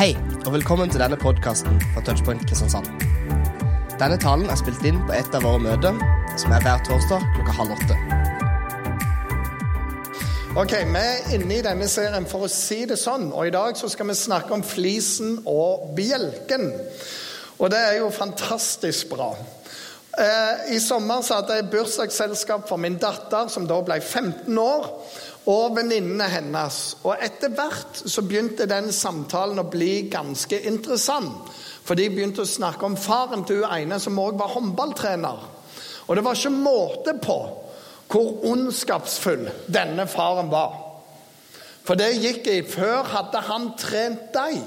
Hei, og velkommen til denne podkasten fra Touchpoint Kristiansand. Denne talen er spilt inn på et av våre møter, som er hver torsdag klokka halv åtte. Ok, Vi er inne i denne serien for å si det sånn, og i dag så skal vi snakke om flisen og bjelken. Og det er jo fantastisk bra. Eh, I sommer så hadde jeg bursdagsselskap for min datter, som da ble 15 år og venninnene hennes. Og etter hvert så begynte den samtalen å bli ganske interessant. For de begynte å snakke om faren til hun ene som òg var håndballtrener. Og det var ikke måte på hvor ondskapsfull denne faren var. For det gikk i Før hadde han trent deg.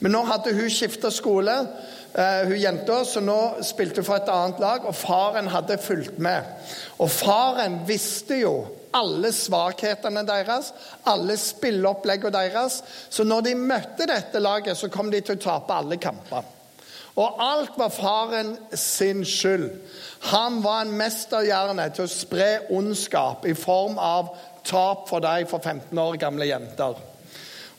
Men nå hadde hun skifta skole, uh, hun jenta, så nå spilte hun for et annet lag, og faren hadde fulgt med. Og faren visste jo alle svakhetene deres, alle spilleoppleggene deres. Så når de møtte dette laget, så kom de til å tape alle kamper. Og alt var faren sin skyld. Han var en mesterhjerne til å spre ondskap i form av tap for deg for 15 år gamle jenter.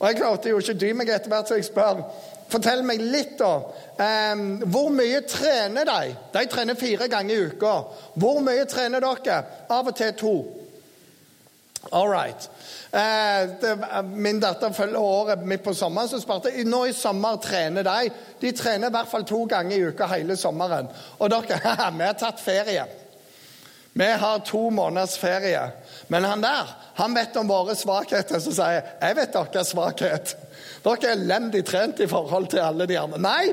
Og Jeg klarte jo ikke dy meg etter hvert, så jeg spør Fortell meg litt, da. Um, hvor mye trener de? De trener fire ganger i uka. Hvor mye trener dere? Av og til to. All right. Eh, min datter følger året midt på sommeren, så spurte jeg nå i sommer trener de. De trener i hvert fall to ganger i uka hele sommeren. Og dere, vi har tatt ferie. Vi har to måneders ferie. Men han der han vet om våre svakheter, så sier jeg jeg vet deres svakhet. Dere er elendig trent i forhold til alle de andre. Nei,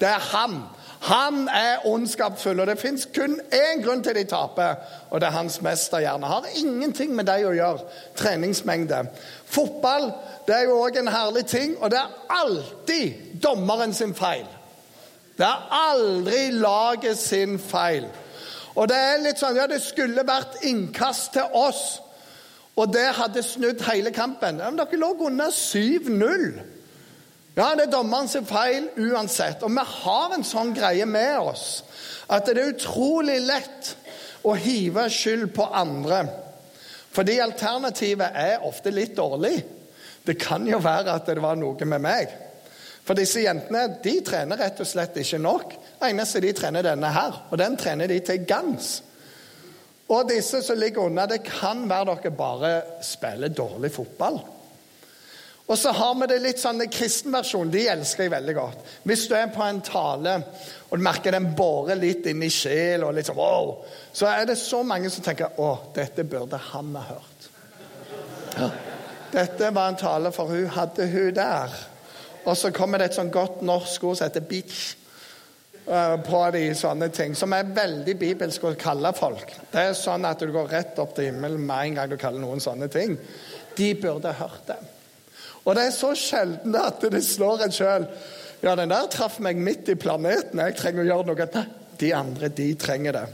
det er han. Han er ondskapsfull, og det fins kun én grunn til de taper, og det er hans mesterhjerne. Har ingenting med deg å gjøre, treningsmengde. Fotball det er jo òg en herlig ting, og det er alltid dommeren sin feil. Det er aldri laget sin feil. Og det er litt sånn Ja, det skulle vært innkast til oss, og det hadde snudd hele kampen. Men dere lå under 7-0. Ja, det er dommeren sin feil uansett. Og vi har en sånn greie med oss at det er utrolig lett å hive skyld på andre. Fordi alternativet er ofte litt dårlig. Det kan jo være at det var noe med meg. For disse jentene de trener rett og slett ikke nok. Eneste de trener denne her, og den trener de til gangs. Og disse som ligger unna, det kan være dere bare spiller dårlig fotball. Og så har vi det litt sånn kristenversjonen. De elsker jeg veldig godt. Hvis du er på en tale og du merker den borer litt inn i sjela, sånn, wow, så er det så mange som tenker å, dette burde han ha hørt. Ja. Dette var en tale for hun hadde hun der. Og så kommer det et sånn godt norsk ord som heter 'bitch' eh, på de sånne ting, som er veldig bibelsk å kalle folk. Det er sånn at du går rett opp til himmelen med en gang du kaller noen sånne ting. De burde hørt det. Og det er så sjelden at det slår en sjøl. Ja, den der traff meg midt i planeten. Jeg trenger å gjøre noe. Nei, de andre, de trenger det.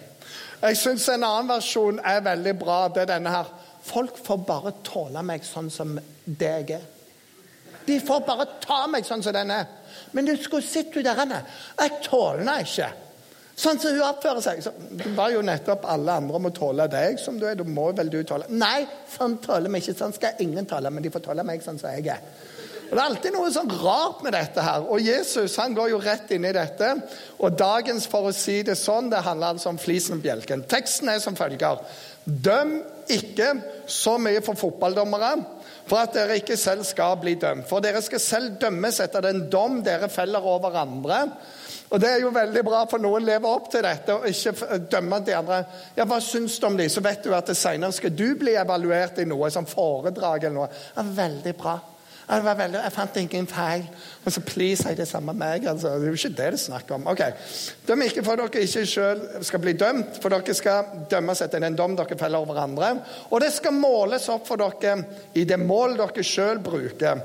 Jeg syns en annen versjon er veldig bra. Det er denne her. Folk får bare tåle meg sånn som det jeg er. De får bare ta meg sånn som den er. Men du skulle sett hun der. Jeg tåler henne ikke. Sånn som hun oppfører seg. Så, du ba jo nettopp alle andre om å tåle deg som du er. Da må vel du tåle Nei, sånn tåler vi ikke. Sånn skal ingen tåle, men de får tåle meg sånn som jeg er. Og Det er alltid noe sånn rart med dette her. Og Jesus han går jo rett inn i dette. Og dagens, for å si det sånn, det handler altså om flisen bjelken. Teksten er som følger. Døm ikke så mye for fotballdommere, for at dere ikke selv skal bli dømt. For dere skal selv dømmes etter den dom dere feller over andre. Og Det er jo veldig bra, for noen lever opp til dette og ikke dømmer de andre. Ja, Hva syns du om de? Så vet du at det senere skal du bli evaluert i noe, som foredrag eller noe. Ja, veldig bra. Ja, det var veldig, jeg fant ingen feil. Og så please, si det samme meg. altså. Det er jo ikke det det er snakk om. Ok, Døm ikke for dere ikke sjøl skal bli dømt, for dere skal dømmes etter den dom dere feller over andre. Og det skal måles opp for dere i det mål dere sjøl bruker.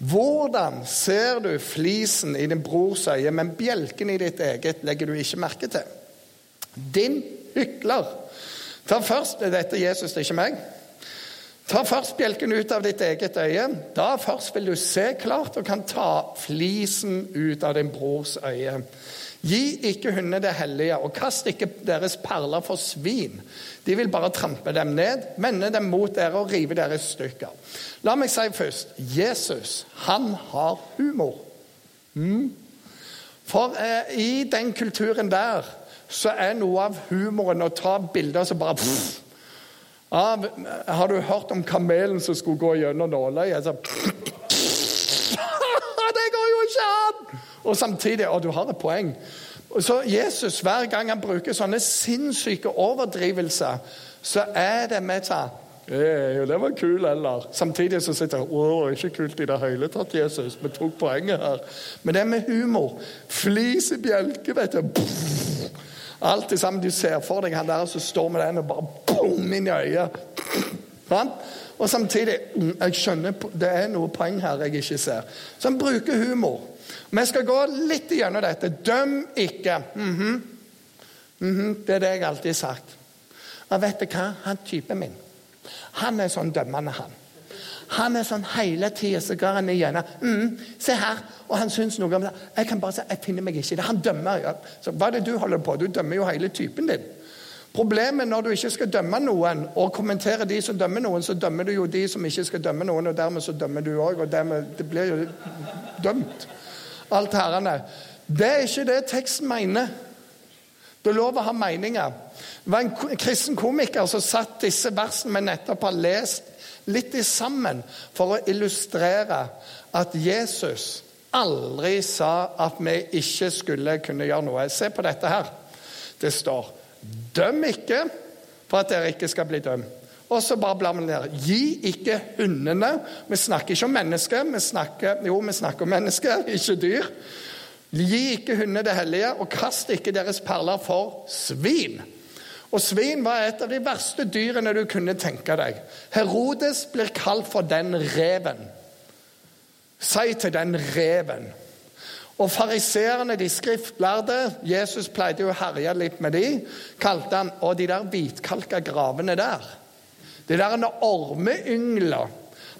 Hvordan ser du flisen i din brors øye, men bjelken i ditt eget legger du ikke merke til? Din hykler. Ta først, Dette Jesus, det er ikke meg. Ta først bjelken ut av ditt eget øye. Da først vil du se klart og kan ta flisen ut av din brors øye. Gi ikke hundene det hellige, og kast ikke deres perler for svin. De vil bare trampe dem ned, vende dem mot dere og rive dere i stykker. La meg si først Jesus, han har humor. Mm. For eh, i den kulturen der så er noe av humoren å ta bilder som bare pff. av, Har du hørt om kamelen som skulle gå gjennom nåløyet? det går jo ikke an! Og samtidig Og du har et poeng. Så Jesus, hver gang han bruker sånne sinnssyke overdrivelser, så er det med sånn Hey, det var kul, eller? Samtidig så sitter jeg Å, ikke kult i det hele tatt, Jesus. Vi tok poenget her. Men det er med humor. Flis i bjelke, vet du. Alt det samme. Du ser for deg han der som står med den og bare boom inn i øyet. Og samtidig Jeg skjønner det er noe poeng her jeg ikke ser. Så han bruker humor. Vi skal gå litt gjennom dette. Døm ikke. Mm -hmm. Mm -hmm. Det er det jeg alltid har sagt. Og vet du hva? Han typen min. Han er sånn dømmende, han. Han er sånn hele tida, så går han igjennom. Mm, 'Se her.' Og han syns noe om det. Jeg kan bare si jeg finner meg ikke i det. Han dømmer. Ja. Så Hva er det du holder på? Du dømmer jo hele typen din. Problemet når du ikke skal dømme noen og kommentere de som dømmer noen, så dømmer du jo de som ikke skal dømme noen, og dermed så dømmer du òg. Og dermed det blir jo dømt. Alt herrene. Det er ikke det teksten mener. Det er lov å ha meninger. Det var en kristen komiker som satt disse versene vi nettopp har lest, litt i sammen for å illustrere at Jesus aldri sa at vi ikke skulle kunne gjøre noe. Se på dette her. Det står 'Døm ikke for at dere ikke skal bli dømt'. Og så bare blar vi ned. Gi ikke hundene Vi snakker ikke om mennesker. Vi snakker, jo, vi snakker om mennesker, ikke dyr. Gi ikke hundene det hellige, og kast ikke deres perler for svin. Og svin var et av de verste dyrene du kunne tenke deg. Herodes blir kalt for den reven. Si til den reven. Og fariseerne, de skriftlærde Jesus pleide jo å herje litt med de, kalte han Og de der hvitkalka gravene der. De der ormeyngler.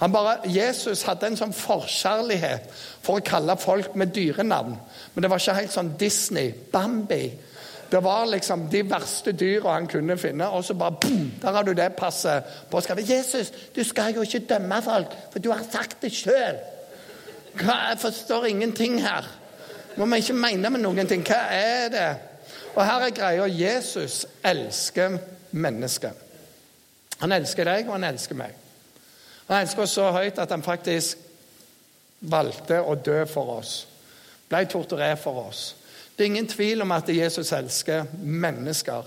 Han bare, Jesus hadde en sånn forkjærlighet for å kalle folk med dyrenavn. Men det var ikke helt sånn Disney. Bambi. Det var liksom de verste dyra han kunne finne. Og så bare boom, Der har du det passet på skrevet. 'Jesus, du skal jo ikke dømme folk, for du har sagt det sjøl.' Jeg forstår ingenting her. Må vi ikke mene med noen ting? Hva er det? Og her er greia Jesus elsker mennesker. Han elsker deg, og han elsker meg. Han elsker oss så høyt at han faktisk valgte å dø for oss. Ble torturert for oss. Det er ingen tvil om at Jesus elsker mennesker.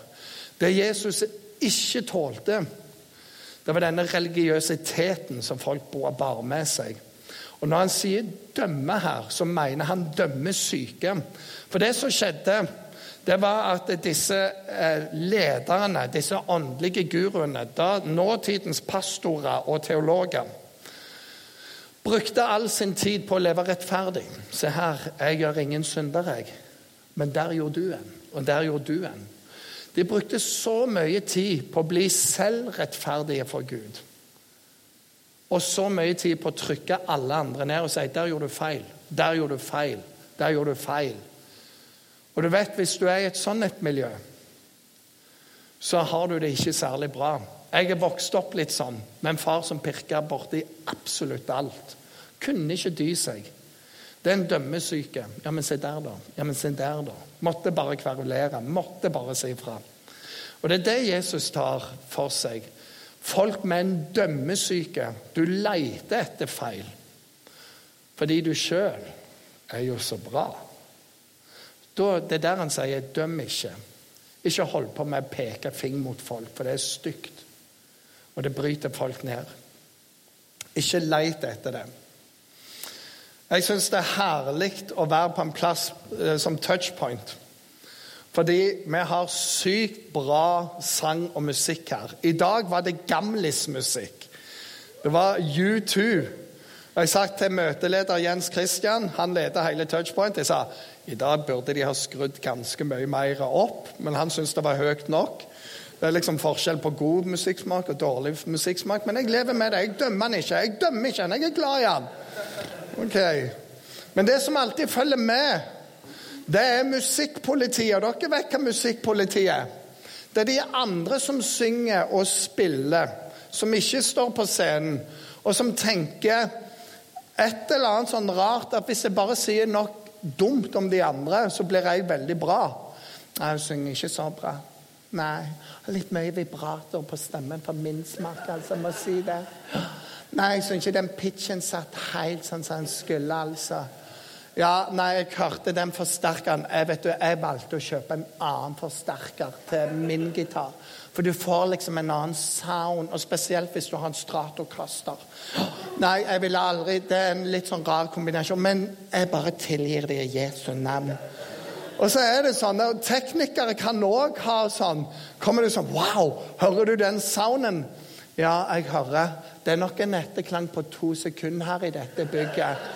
Det Jesus ikke tålte, det var denne religiøsiteten som folk bar med seg. Og Når han sier 'dømme' her, så mener han dømme syke. For det som skjedde, det var at disse eh, lederne, disse åndelige guruene, da nåtidens pastorer og teologer, brukte all sin tid på å leve rettferdig. Se her, jeg gjør ingen synder, jeg. Men der gjorde du en, og der gjorde du en. De brukte så mye tid på å bli selvrettferdige for Gud. Og så mye tid på å trykke alle andre ned og si 'der gjorde du feil', 'der gjorde du feil', 'der gjorde du feil'. Og du vet, Hvis du er i et sånt et miljø, så har du det ikke særlig bra. Jeg er vokst opp litt sånn, med en far som pirka borti absolutt alt. Kunne ikke dy seg. Det er en dømmesyke. Ja, men se der, da. Ja, men se der, da. Måtte bare kverulere. Måtte bare si ifra. Og det er det Jesus tar for seg. Folk med en dømmesyke. Du leter etter feil. Fordi du sjøl er jo så bra. Da, det er der han sier 'døm ikke'. Ikke hold på med å peke fing mot folk, for det er stygt. Og det bryter folk ned. Ikke leit etter det. Jeg syns det er herlig å være på en plass eh, som touchpoint. Fordi vi har sykt bra sang og musikk her. I dag var det gamlismusikk. Det var U2. Jeg sa til møteleder Jens Christian, han leder hele Touchpoint, jeg sa i dag burde de ha skrudd ganske mye mer opp, men han syntes det var høyt nok. Det er liksom forskjell på god musikksmak og dårlig musikksmak. Men jeg lever med det. Jeg dømmer han ikke. Jeg dømmer ikke han, jeg er glad i han. Ok. Men det som alltid følger med, det er musikkpolitiet. Og dere vet hva musikkpolitiet er. Det er de andre som synger og spiller, som ikke står på scenen, og som tenker et eller annet sånn rart at hvis jeg bare sier nok dumt om de andre, så blir jeg veldig bra. Nei, jeg synger ikke så bra. Nei. Litt mye vibrator på stemmen for min smak, altså. Må si det. Nei, jeg syns ikke den pitchen satt helt sånn som den skulle, altså. Ja, nei, jeg hørte den forsterkeren. Jeg, vet du, jeg valgte å kjøpe en annen forsterker til min gitar. For du får liksom en annen sound, og spesielt hvis du har en Stratocaster. Nei, jeg ville aldri Det er en litt sånn rar kombinasjon, men jeg bare tilgir det i Jesu navn. Og så er det sånn, Teknikere kan òg ha sånn Kommer du sånn Wow, hører du den sounden? Ja, jeg hører. Det er nok en etterklang på to sekunder her i dette bygget.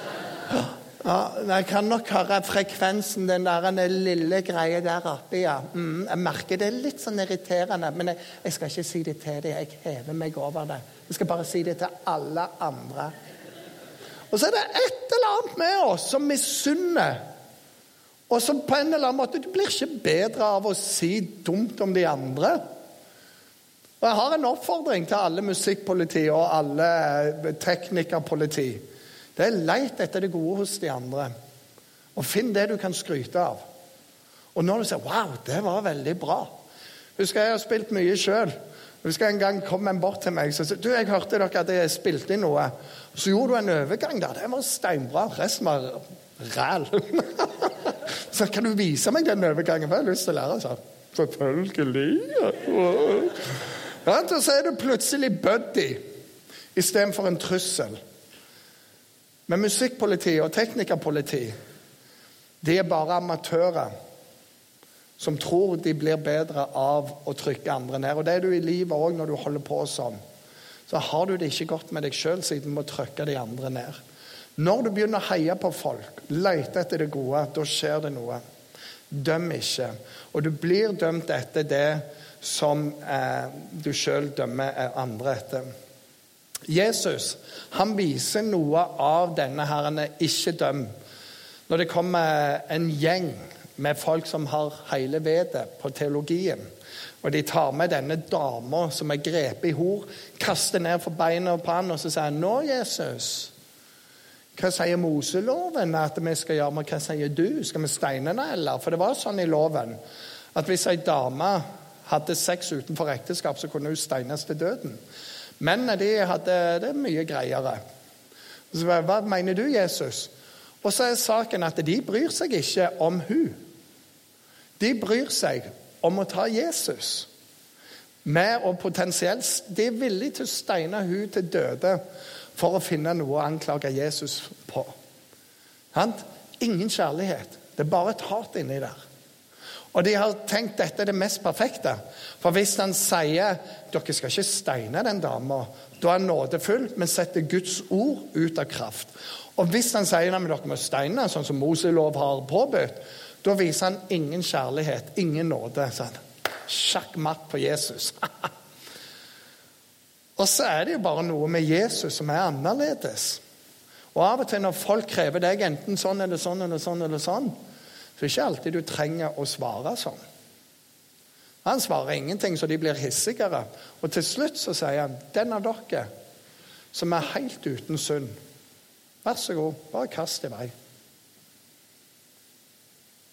Ja, jeg kan nok høre frekvensen, den der lille greia der oppe. ja. Mm, jeg merker det er litt sånn irriterende, men jeg, jeg skal ikke si det til dem. Jeg hever meg over det. Jeg skal bare si det til alle andre. Og så er det et eller annet med oss som misunner. Og som på en eller annen måte Du blir ikke bedre av å si dumt om de andre. Og Jeg har en oppfordring til alle musikkpoliti og alle teknikerpoliti. Det er leit etter det gode hos de andre. Og finn det du kan skryte av. Og når du sier 'wow, det var veldig bra' Husker jeg har spilt mye sjøl. Husker En gang kom en bort til meg og sa du, jeg hørte dere at jeg spilte inn noe. Så gjorde du en overgang der. Det var steinbra. Resten var ræl. så kan du vise meg den overgangen? Jeg har lyst til å lære. Så. Selvfølgelig. Ja, så er du plutselig buddy istedenfor en trussel. Men musikkpoliti og teknikerpoliti de er bare amatører som tror de blir bedre av å trykke andre ned. Og Det er du i livet òg når du holder på sånn. Så har du det ikke godt med deg sjøl siden du må trykke de andre ned. Når du begynner å heie på folk, lete etter det gode, da skjer det noe. Døm ikke. Og du blir dømt etter det som eh, du sjøl dømmer andre etter. Jesus han viser noe av denne herren ikke døm. Når det kommer en gjeng med folk som har hele vedet på teologien, og de tar med denne dama som er grepet i hor, kaster ned for beina på han, og så sier han, 'Nå, Jesus, hva sier Moseloven at vi skal gjøre? Men hva sier du? Skal vi steine henne, eller?' For det var sånn i loven at hvis ei dame hadde sex utenfor ekteskap, så kunne hun steines til døden. Mennene de hadde det mye greiere. Så, hva mener du, Jesus? Og så er saken at de bryr seg ikke om hun. De bryr seg om å ta Jesus. Med og potensielt De er villige til å steine hun til døde for å finne noe å anklage Jesus på. Ingen kjærlighet. Det er bare et hat inni der. Og de har tenkt dette er det mest perfekte. For hvis han sier dere skal ikke steine den dama, da er han nådefull, men setter Guds ord ut av kraft. Og hvis han sier at dere må steine, sånn som Moselov har påbudt, da viser han ingen kjærlighet, ingen nåde. Sånn. Sjakk matt på Jesus. og så er det jo bare noe med Jesus som er annerledes. Og av og til når folk krever deg enten sånn eller sånn eller sånn, eller sånn, så det er ikke alltid du trenger å svare sånn. Han svarer ingenting, så de blir hissigere. Og til slutt så sier han, 'Den av dere som er helt uten synd, vær så god, bare kast i vei.'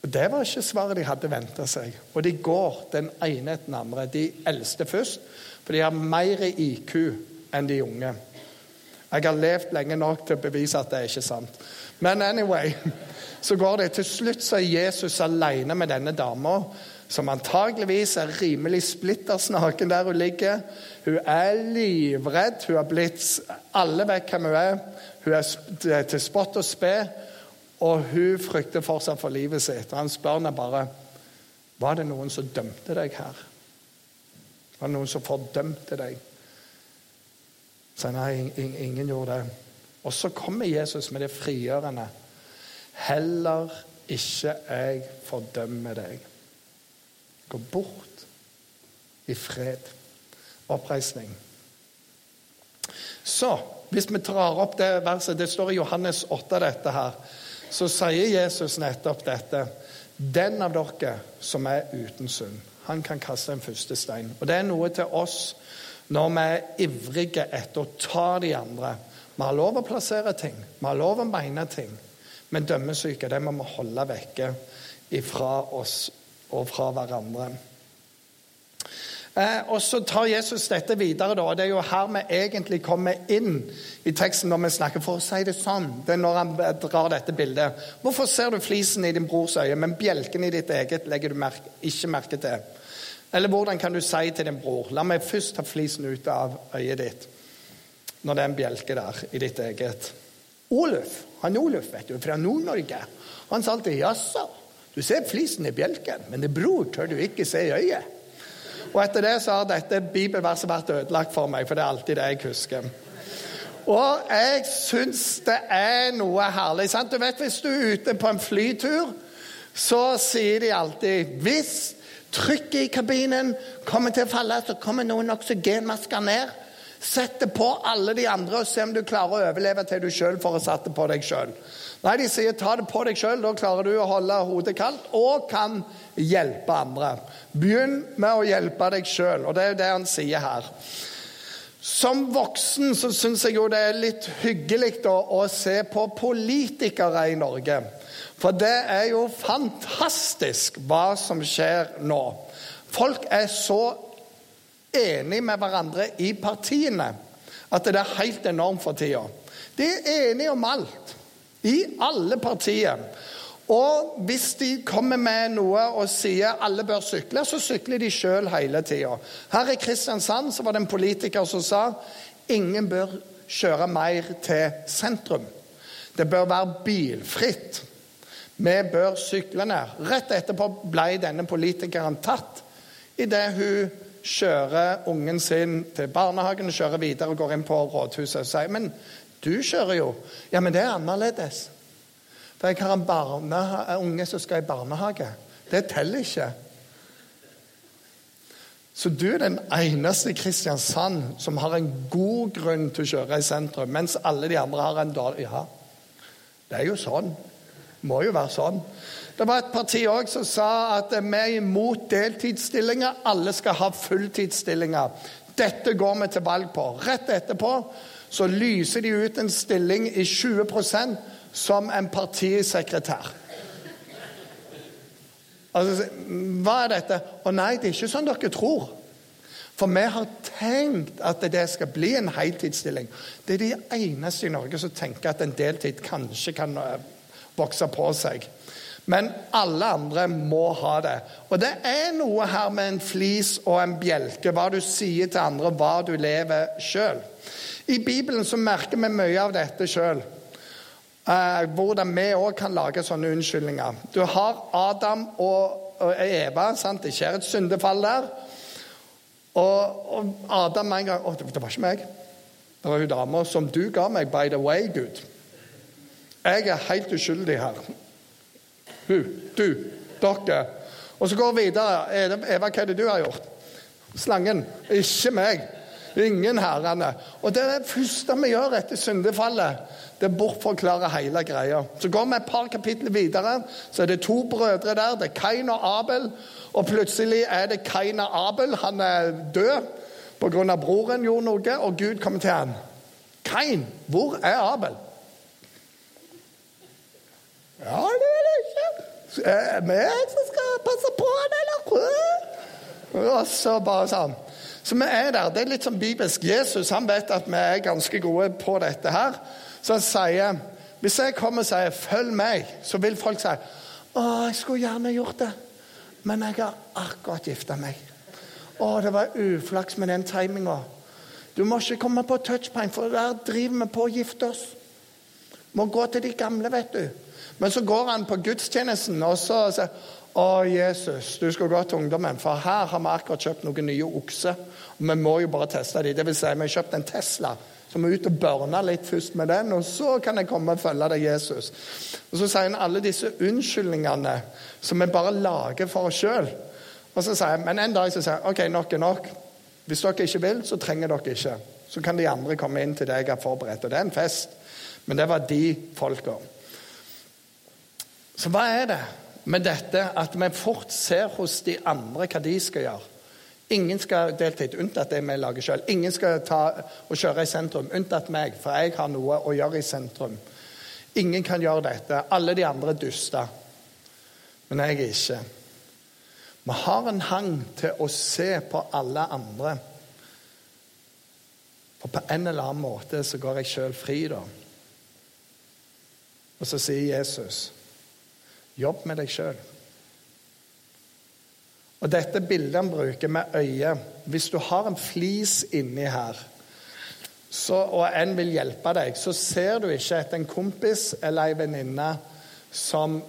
Og Det var ikke svaret de hadde venta seg. Og de går den ene etter den andre. De eldste først, for de har mer IQ enn de unge. Jeg har levd lenge nok til å bevise at det er ikke sant. Men anyway så går det til slutt så er Jesus alene med denne dama, som antageligvis er rimelig splitters naken der hun ligger. Hun er livredd. Hun har blitt Alle vet hvem hun er. Hun er til spott og spe, og hun frykter fortsatt for livet sitt. Og Han spør henne bare var det noen som dømte deg her. Var det noen som fordømte deg? Så nei, ingen gjorde det. Og så kommer Jesus med det frigjørende. Heller ikke jeg fordømmer deg. Gå bort i fred. Oppreisning. Så, hvis vi drar opp det verset Det står i Johannes 8, dette her. Så sier Jesus nettopp dette. Den av dere som er uten synd, han kan kaste en første stein. Og det er noe til oss når vi er ivrige etter å ta de andre. Vi har lov å plassere ting, vi har lov å mene ting. Men dømmesyke det må vi holde vekke ifra oss og fra hverandre. Eh, og Så tar Jesus dette videre. da, og Det er jo her vi egentlig kommer inn i teksten når vi snakker. For å si det sånn, det er når han drar dette bildet. Hvorfor ser du flisen i din brors øye, men bjelken i ditt eget legger du merke, ikke merke til? Eller hvordan kan du si til din bror La meg først ta flisen ut av øyet ditt, når det er en bjelke der i ditt eget. Oluf, han Oluf vet du, fra Nord-Norge, han sa alltid 'jaså'. Du ser flisen i bjelken, men din bror tør du ikke se i øyet. Og etter det så har dette bibelverset vært ødelagt for meg, for det er alltid det jeg husker. Og jeg syns det er noe herlig. sant? Du vet, Hvis du er ute på en flytur, så sier de alltid Hvis trykket i kabinen kommer til å falle, så kommer noen oksygenmasker ned. Sett det på alle de andre og se om du klarer å overleve til du sjøl får satt det på deg sjøl. Nei, de sier ta det på deg sjøl, da klarer du å holde hodet kaldt og kan hjelpe andre. Begynn med å hjelpe deg sjøl, og det er jo det han sier her. Som voksen så syns jeg jo det er litt hyggelig å, å se på politikere i Norge. For det er jo fantastisk hva som skjer nå. Folk er så enige med hverandre i partiene at det er helt enormt for tida. De er enige om alt. I alle partier. Og hvis de kommer med noe og sier alle bør sykle, så sykler de sjøl hele tida. Her i Kristiansand så var det en politiker som sa ingen bør kjøre mer til sentrum. Det bør være bilfritt. Vi bør sykle ned. Rett etterpå ble denne politikeren tatt idet hun kjører ungen sin til barnehagen, kjører videre og går inn på rådhuset og sier men du kjører jo. Ja, men det er annerledes. For jeg har en barne, unge som skal i barnehage. Det teller ikke. Så du er den eneste i Kristiansand som har en god grunn til å kjøre i sentrum, mens alle de andre har en dårlig Ja, det er jo sånn. Må jo være sånn. Det var et parti òg som sa at vi er imot deltidsstillinger. Alle skal ha fulltidsstillinger. Dette går vi til valg på. Rett etterpå så lyser de ut en stilling i 20% som en partisekretær. Altså, hva er dette? Å nei, det er ikke sånn dere tror. For vi har tenkt at det skal bli en heltidsstilling. Det er de eneste i Norge som tenker at en deltid kanskje kan eh, vokse på seg. Men alle andre må ha det. Og det er noe her med en flis og en bjelke. Hva du sier til andre, hva du lever sjøl. I Bibelen så merker vi mye av dette sjøl. Eh, hvordan vi òg kan lage sånne unnskyldninger. Du har Adam og, Eva. sant? Det skjer et syndefall der. Og, og Adam en gang Å, det var ikke meg. Det var hun dama som du ga meg, by the way, Gud. Jeg er helt uskyldig her. Hun, du, dere. Og så går vi videre. Eva, hva er det du har gjort? Slangen. Ikke meg. Ingen herrene. Og det er det første vi gjør etter syndefallet. Det bortforklarer hele greia. Så går vi et par kapitler videre, så er det to brødre der. Det er Kain og Abel. Og plutselig er det Kain og Abel. Han er død pga. broren gjorde noe, og Gud kommer til ham. Kain, hvor er Abel? Ja, det er jeg ikke. Er vi som skal passe på han, eller? Og så bare sånn. Så vi er der. Det er litt sånn bibelsk. Jesus han vet at vi er ganske gode på dette her. Så han sier Hvis jeg kommer og sier 'følg meg', så vil folk si 'Å, jeg skulle gjerne gjort det', men jeg har akkurat gifta meg. 'Å, det var uflaks med den timinga'. Du må ikke komme på touchpoint, for der driver vi på å gifte oss. Må gå til de gamle, vet du. Men så går han på gudstjenesten og så sier å, Jesus, du skal gå til ungdommen, for her har vi akkurat kjøpt noen nye okser. Og vi må jo bare teste dem. Det vil si, vi har kjøpt en Tesla. Så vi må ut og børne litt først med den, og så kan jeg komme og følge deg, Jesus. Og Så sier han alle disse unnskyldningene som vi bare lager for oss sjøl. Og så sier jeg, Men en dag så sier jeg OK, nok er nok. Hvis dere ikke vil, så trenger dere ikke. Så kan de andre komme inn til det jeg har forberedt. Og det er en fest. Men det var de folka. Så hva er det? med dette at vi fort ser hos de andre hva de skal gjøre. Ingen skal deltid, unntatt det vi lager sjøl. Ingen skal ta og kjøre i sentrum, unntatt meg, for jeg har noe å gjøre i sentrum. Ingen kan gjøre dette. Alle de andre er duster. Men jeg er ikke. Vi har en hang til å se på alle andre. For på en eller annen måte så går jeg sjøl fri, da. Og så sier Jesus, jobb med deg sjøl. Og dette bildet han bruker med øyet Hvis du har en flis inni her, så, og en vil hjelpe deg, så ser du ikke etter en kompis eller ei venninne som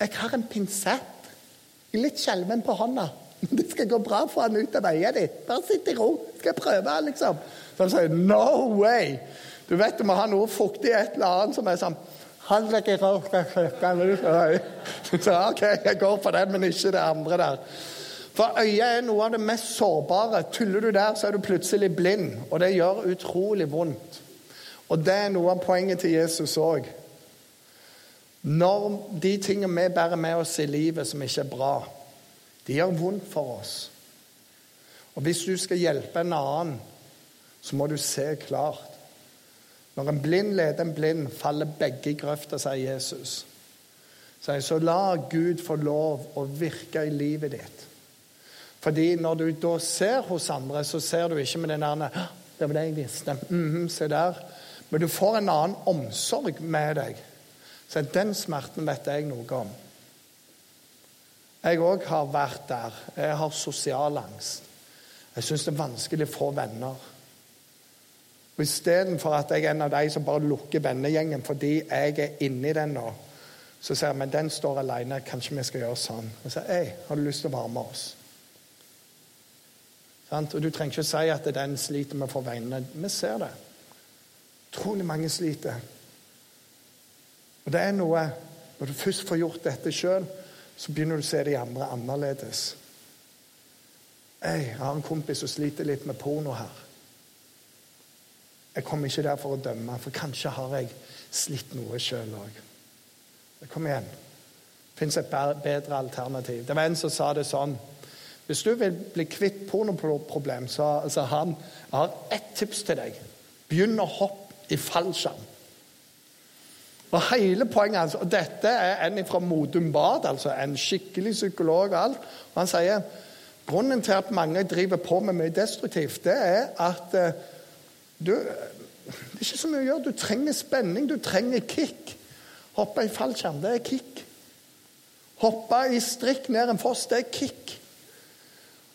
Jeg har en pinsett. Jeg litt skjelven på hånda. Det skal gå bra for han ut av øyet ditt. Bare sitt i ro. Skal jeg prøve, liksom? Så han sier no way! Du vet du må ha noe fuktig et eller annet som er sånn han legger rart Så OK, jeg går for den, men ikke det andre der. For øyet er noe av det mest sårbare. Tuller du der, så er du plutselig blind. Og det gjør utrolig vondt. Og det er noe av poenget til Jesus òg. Når de tingene vi bærer med oss i livet som ikke er bra, de gjør vondt for oss. Og hvis du skal hjelpe en annen, så må du se klart. Når en blind leder en blind, faller begge i grøfta, sier Jesus. Så la Gud få lov å virke i livet ditt. Fordi når du da ser hos andre, så ser du ikke med den der 'Det var det jeg visste.' Mm -hmm, se der. Men du får en annen omsorg med deg. Så den smerten vet jeg noe om. Jeg òg har vært der. Jeg har sosial angst. Jeg syns det er vanskelig å få venner. Og Istedenfor at jeg er en av de som bare lukker vennegjengen fordi jeg er inni den nå, så sier jeg men den står alene, kanskje vi skal gjøre sånn. Og sier Hei, har du lyst til å være med oss? Og Du trenger ikke si at den sliter med å få vennene. Vi ser det. Utrolig mange sliter. Og det er noe Når du først får gjort dette sjøl, så begynner du å se de andre annerledes. Jeg har en kompis som sliter litt med porno her. Jeg kommer ikke der for å dømme, for kanskje har jeg slitt noe sjøl òg. Kom igjen. Det fins et bedre alternativ. Det var en som sa det sånn hvis du vil bli kvitt pornoproblem, så, så han, jeg har ett tips til deg. Begynn å hoppe i fallskjerm. Og hele poenget hans, og Dette er en fra Modum Bad, altså en skikkelig psykolog. og alt, og Han sier grunnen til at mange driver på med mye destruktivt, det er at uh, du, Det er ikke så mye å gjøre. Du trenger spenning, du trenger kick. Hoppe i fallskjerm, det er kick. Hoppe i strikk ned en foss, det er kick.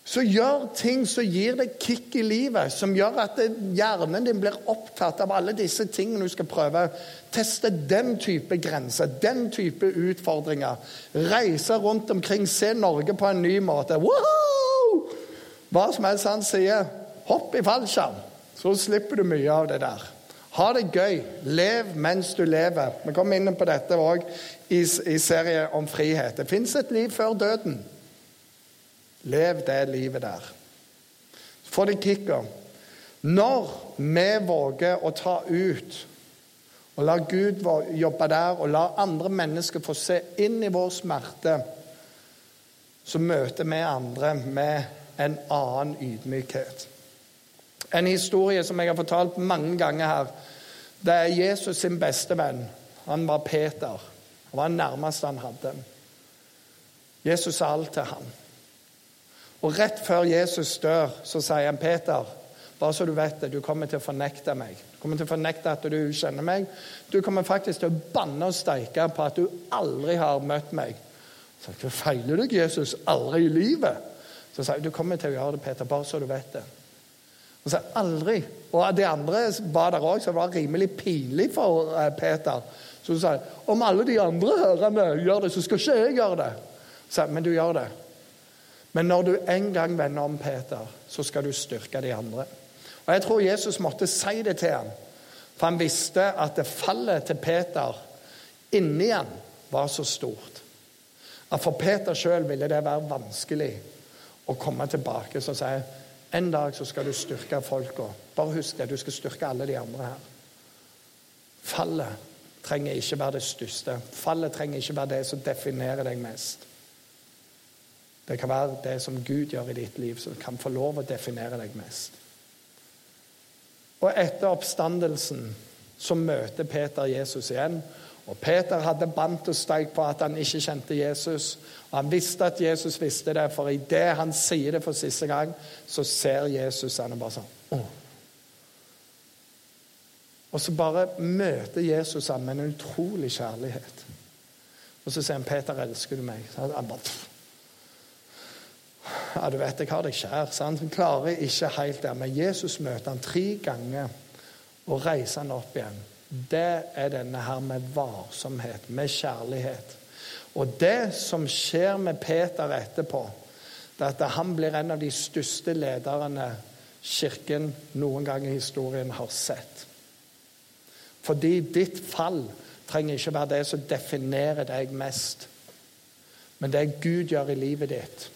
Så gjør ting som gir deg kick i livet, som gjør at hjernen din blir opptatt av alle disse tingene du skal prøve. Teste den type grenser, den type utfordringer. Reise rundt omkring, se Norge på en ny måte. Wow! Hva som helst han sier. Hopp i fallskjerm, så slipper du mye av det der. Ha det gøy. Lev mens du lever. Vi kommer inn på dette òg i, i serien om frihet. Det fins et liv før døden. Lev det livet der. Få deg kicker. Når vi våger å ta ut og la Gud jobbe der, og la andre mennesker få se inn i vår smerte, så møter vi andre med en annen ydmykhet. En historie som jeg har fortalt mange ganger her. Det er Jesus sin beste venn. Han var Peter. Han var den nærmeste han hadde. Jesus sa alt til ham. Og rett før Jesus dør, så sier han Peter, bare så du vet det, du kommer til å fornekte meg. Du kommer til å fornekte at du kjenner meg. Du kommer faktisk til å banne og steike på at du aldri har møtt meg. Så Hva feiler deg, Jesus? Aldri i livet? Så sier jeg, du kommer til å gjøre det, Peter, bare så du vet det. Og så aldri. Og de andre var der òg, så det var rimelig pinlig for eh, Peter. Så hun sa om alle de andre hørende gjør det, så skal ikke jeg gjøre det. Så, men du gjør det. Men når du en gang vender om Peter, så skal du styrke de andre. Og Jeg tror Jesus måtte si det til ham, for han visste at det fallet til Peter inni han var så stort. At for Peter sjøl ville det være vanskelig å komme tilbake og si en dag så skal du styrke folka. Bare husk det, du skal styrke alle de andre her. Fallet trenger ikke være det største. Fallet trenger ikke være det som definerer deg mest. Det kan være det som Gud gjør i ditt liv, som kan få lov å definere deg mest. Og etter oppstandelsen så møter Peter Jesus igjen. Og Peter hadde bandt og steik på at han ikke kjente Jesus. Og Han visste at Jesus visste det, for idet han sier det for siste gang, så ser Jesus han og bare sånn oh. Og så bare møter Jesus ham med en utrolig kjærlighet. Og så sier han, 'Peter, elsker du meg?' Så han bare ja, du vet, jeg har deg kjær. Så han klarer ikke helt det. Men Jesus møter han tre ganger og reiser han opp igjen. Det er denne her med varsomhet, med kjærlighet. Og det som skjer med Peter etterpå, det er at han blir en av de største lederne Kirken noen gang i historien har sett. Fordi ditt fall trenger ikke være det som definerer deg mest. Men det Gud gjør i livet ditt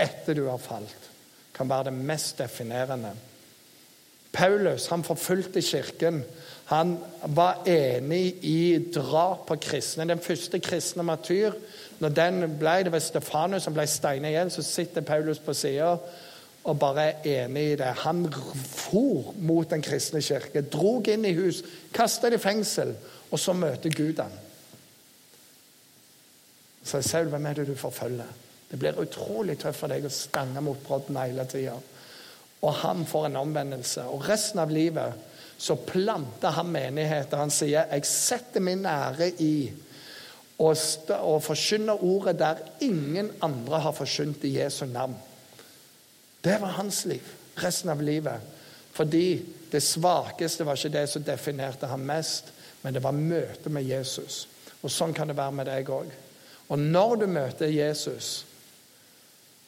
etter du har falt, kan være det mest definerende. Paulus han forfulgte kirken. Han var enig i drap på kristne. Den første kristne matyr når den ble, Det var Stefanus som ble steinet igjen. Så sitter Paulus på sida og bare er enig i det. Han for mot den kristne kirke, drog inn i hus, kasta det i fengsel, og så møter Gud han. Så Saul, hvem er det du forfølger? Det blir utrolig tøft for deg å stange mot brodden hele tida. Og han får en omvendelse. Og resten av livet så planter han menigheter. Han sier 'Jeg setter min ære i å forkynne ordet der ingen andre har forkynt i Jesu navn'. Det var hans liv resten av livet. Fordi det svakeste var ikke det som definerte ham mest, men det var møtet med Jesus. Og Sånn kan det være med deg òg. Og når du møter Jesus,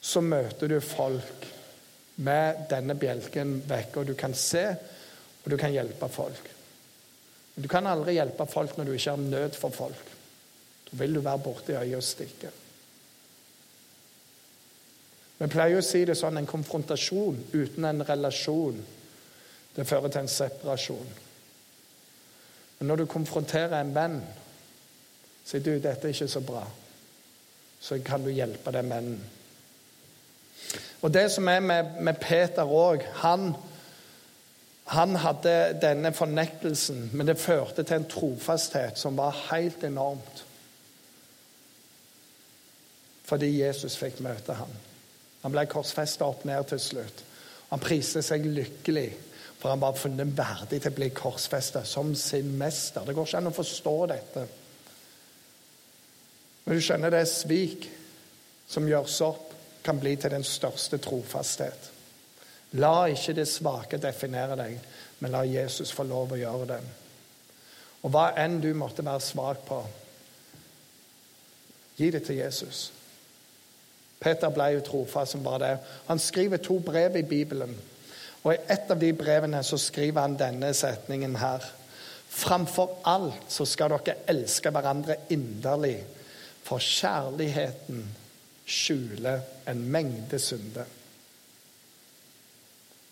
så møter du folk med denne bjelken vekk, og du kan se, og du kan hjelpe folk. Men du kan aldri hjelpe folk når du ikke har nød for folk. Da vil du være borti øyet og stikke. Vi pleier å si det sånn en konfrontasjon uten en relasjon, det fører til en separasjon. Men når du konfronterer en venn, sier du dette er ikke så bra, så kan du hjelpe den vennen. Og det som er med, med Peter òg han, han hadde denne fornektelsen, men det førte til en trofasthet som var helt enormt. Fordi Jesus fikk møte ham. Han ble korsfesta opp ned til slutt. Han priste seg lykkelig, for han var funnet verdig til å bli korsfesta som sin mester. Det går ikke an å forstå dette. Men du skjønner det er svik som gjøres opp kan bli til den største trofasthet. La ikke det svake definere deg, men la Jesus få lov å gjøre det. Og hva enn du måtte være svak på, gi det til Jesus. Peter ble jo trofast som bare det. Han skriver to brev i Bibelen. Og I et av de brevene så skriver han denne setningen her. Framfor alt så skal dere elske hverandre inderlig, for kjærligheten skjuler en mengde synder.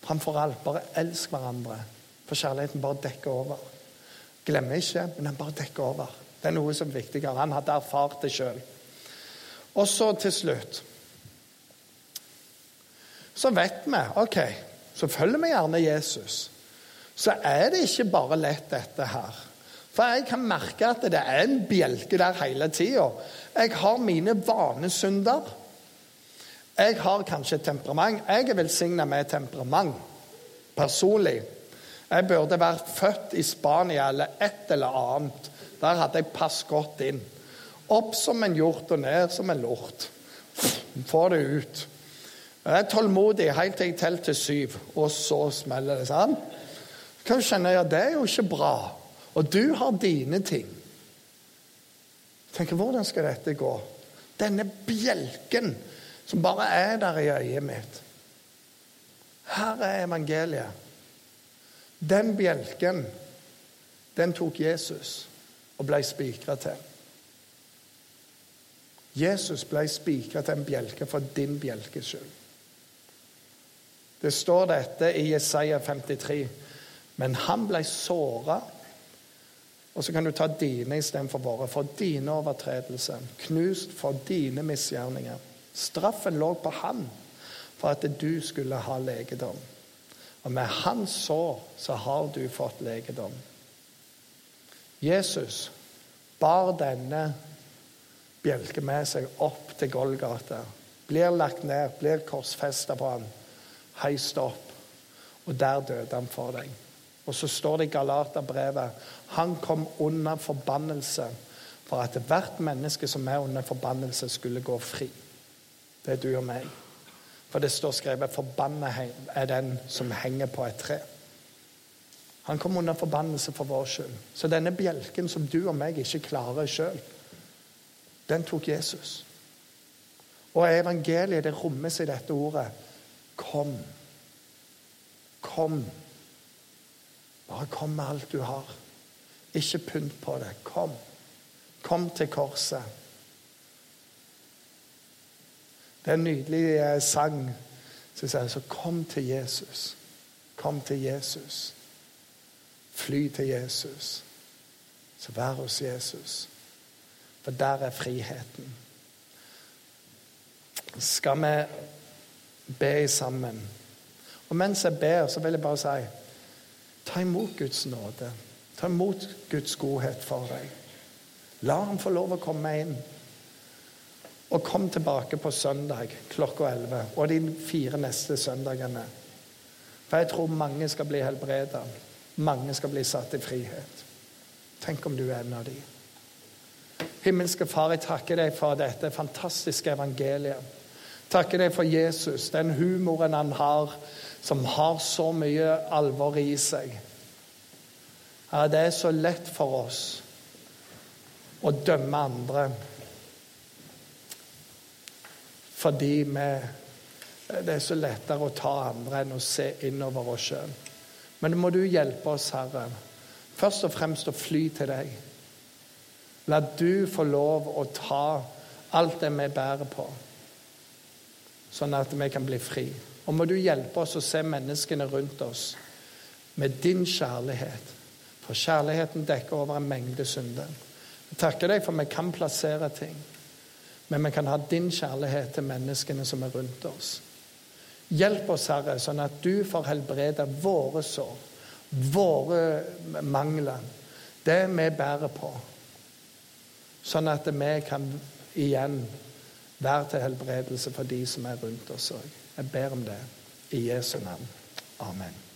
Framfor alt, bare elsk hverandre, for kjærligheten bare dekker over. Glemmer ikke, men den bare dekker over. Det er noe som er viktigere. Han hadde erfart det sjøl. Og så til slutt Så vet vi OK, så følger vi gjerne Jesus. Så er det ikke bare lett, dette her. For jeg kan merke at det er en bjelke der hele tida. Jeg har mine vanesynder. Jeg har kanskje et temperament. Jeg er velsigna med temperament personlig. Jeg burde vært født i Spania eller et eller annet. Der hadde jeg passet godt inn. Opp som en hjort og ned som en lort. Få det ut. Jeg er tålmodig helt til jeg teller til syv, og så smeller det. sant? Kan du kjenne ja, det er jo ikke bra. Og du har dine ting. Tenker, Hvordan skal dette gå? Denne bjelken som bare er der i øyet mitt. Her er evangeliet. Den bjelken, den tok Jesus og ble spikra til. Jesus ble spikra til en bjelke for din bjelkes skyld. Det står dette i Jesaja 53. Men han ble såra og så kan du ta dine istedenfor våre. For dine overtredelser. Knust for dine misgjerninger. Straffen lå på han for at du skulle ha legedom. Og med hans sår så har du fått legedom. Jesus bar denne bjelken med seg opp til Golgata. Blir lagt ned, blir korsfesta på han, heist opp. Og der døde han for deg. Og så står det i Galaterbrevet han kom under forbannelse for at hvert menneske som er under forbannelse, skulle gå fri. Det er du og meg. For det står skrevet 'forbanna er den som henger på et tre'. Han kom under forbannelse for vår skyld. Så denne bjelken som du og meg ikke klarer sjøl, den tok Jesus. Og evangeliet det rommes i dette ordet. Kom. Kom. Bare kom med alt du har. Ikke pynt på det. Kom. Kom til korset. Det er en nydelig eh, sang som sier så kom til Jesus. Kom til Jesus. Fly til Jesus. Så vær hos Jesus. For der er friheten. Skal vi be sammen? Og mens jeg ber, så vil jeg bare si ta imot Guds nåde. Ta imot Guds godhet for deg. La ham få lov å komme inn. Og kom tilbake på søndag klokka 11 og de fire neste søndagene. For jeg tror mange skal bli helbreda. Mange skal bli satt i frihet. Tenk om du er en av de. Himmelske Far, jeg takker deg for dette fantastiske evangeliet. Takker deg for Jesus, den humoren han har, som har så mye alvor i seg. Ja, det er så lett for oss å dømme andre fordi vi Det er så lettere å ta andre enn å se innover oss sjøl. Men må du hjelpe oss, Herre, først og fremst å fly til deg. La du få lov å ta alt det vi bærer på, sånn at vi kan bli fri. Og må du hjelpe oss å se menneskene rundt oss med din kjærlighet. For kjærligheten dekker over en mengde synder. Jeg takker deg for vi kan plassere ting, men vi kan ha din kjærlighet til menneskene som er rundt oss. Hjelp oss, Herre, sånn at du får helbrede våre sår, våre mangler, det vi bærer på. Sånn at vi kan igjen være til helbredelse for de som er rundt oss òg. Jeg ber om det i Jesu navn. Amen.